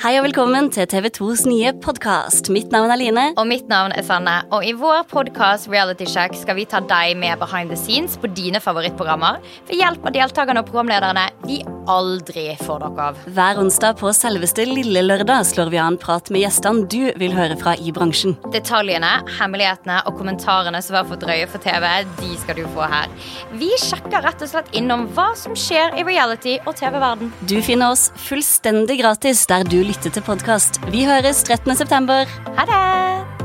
Hei og velkommen til TV 2s nye podkast. Mitt navn er Line. Og mitt navn er Sanne. Og i vår podkast Reality Check skal vi ta deg med behind the scenes på dine favorittprogrammer ved hjelp av deltakerne og programlederne vi aldri får nok av. Hver onsdag på selveste Lille Lørdag slår vi an prat med gjestene du vil høre fra i bransjen. Detaljene, hemmelighetene og kommentarene som var for drøye for TV, de skal du få her. Vi sjekker rett og slett innom hva som skjer i reality og TV-verden. Du finner oss fullstendig gratis der du lytter til podkast. Vi høres 13. september. Ha det!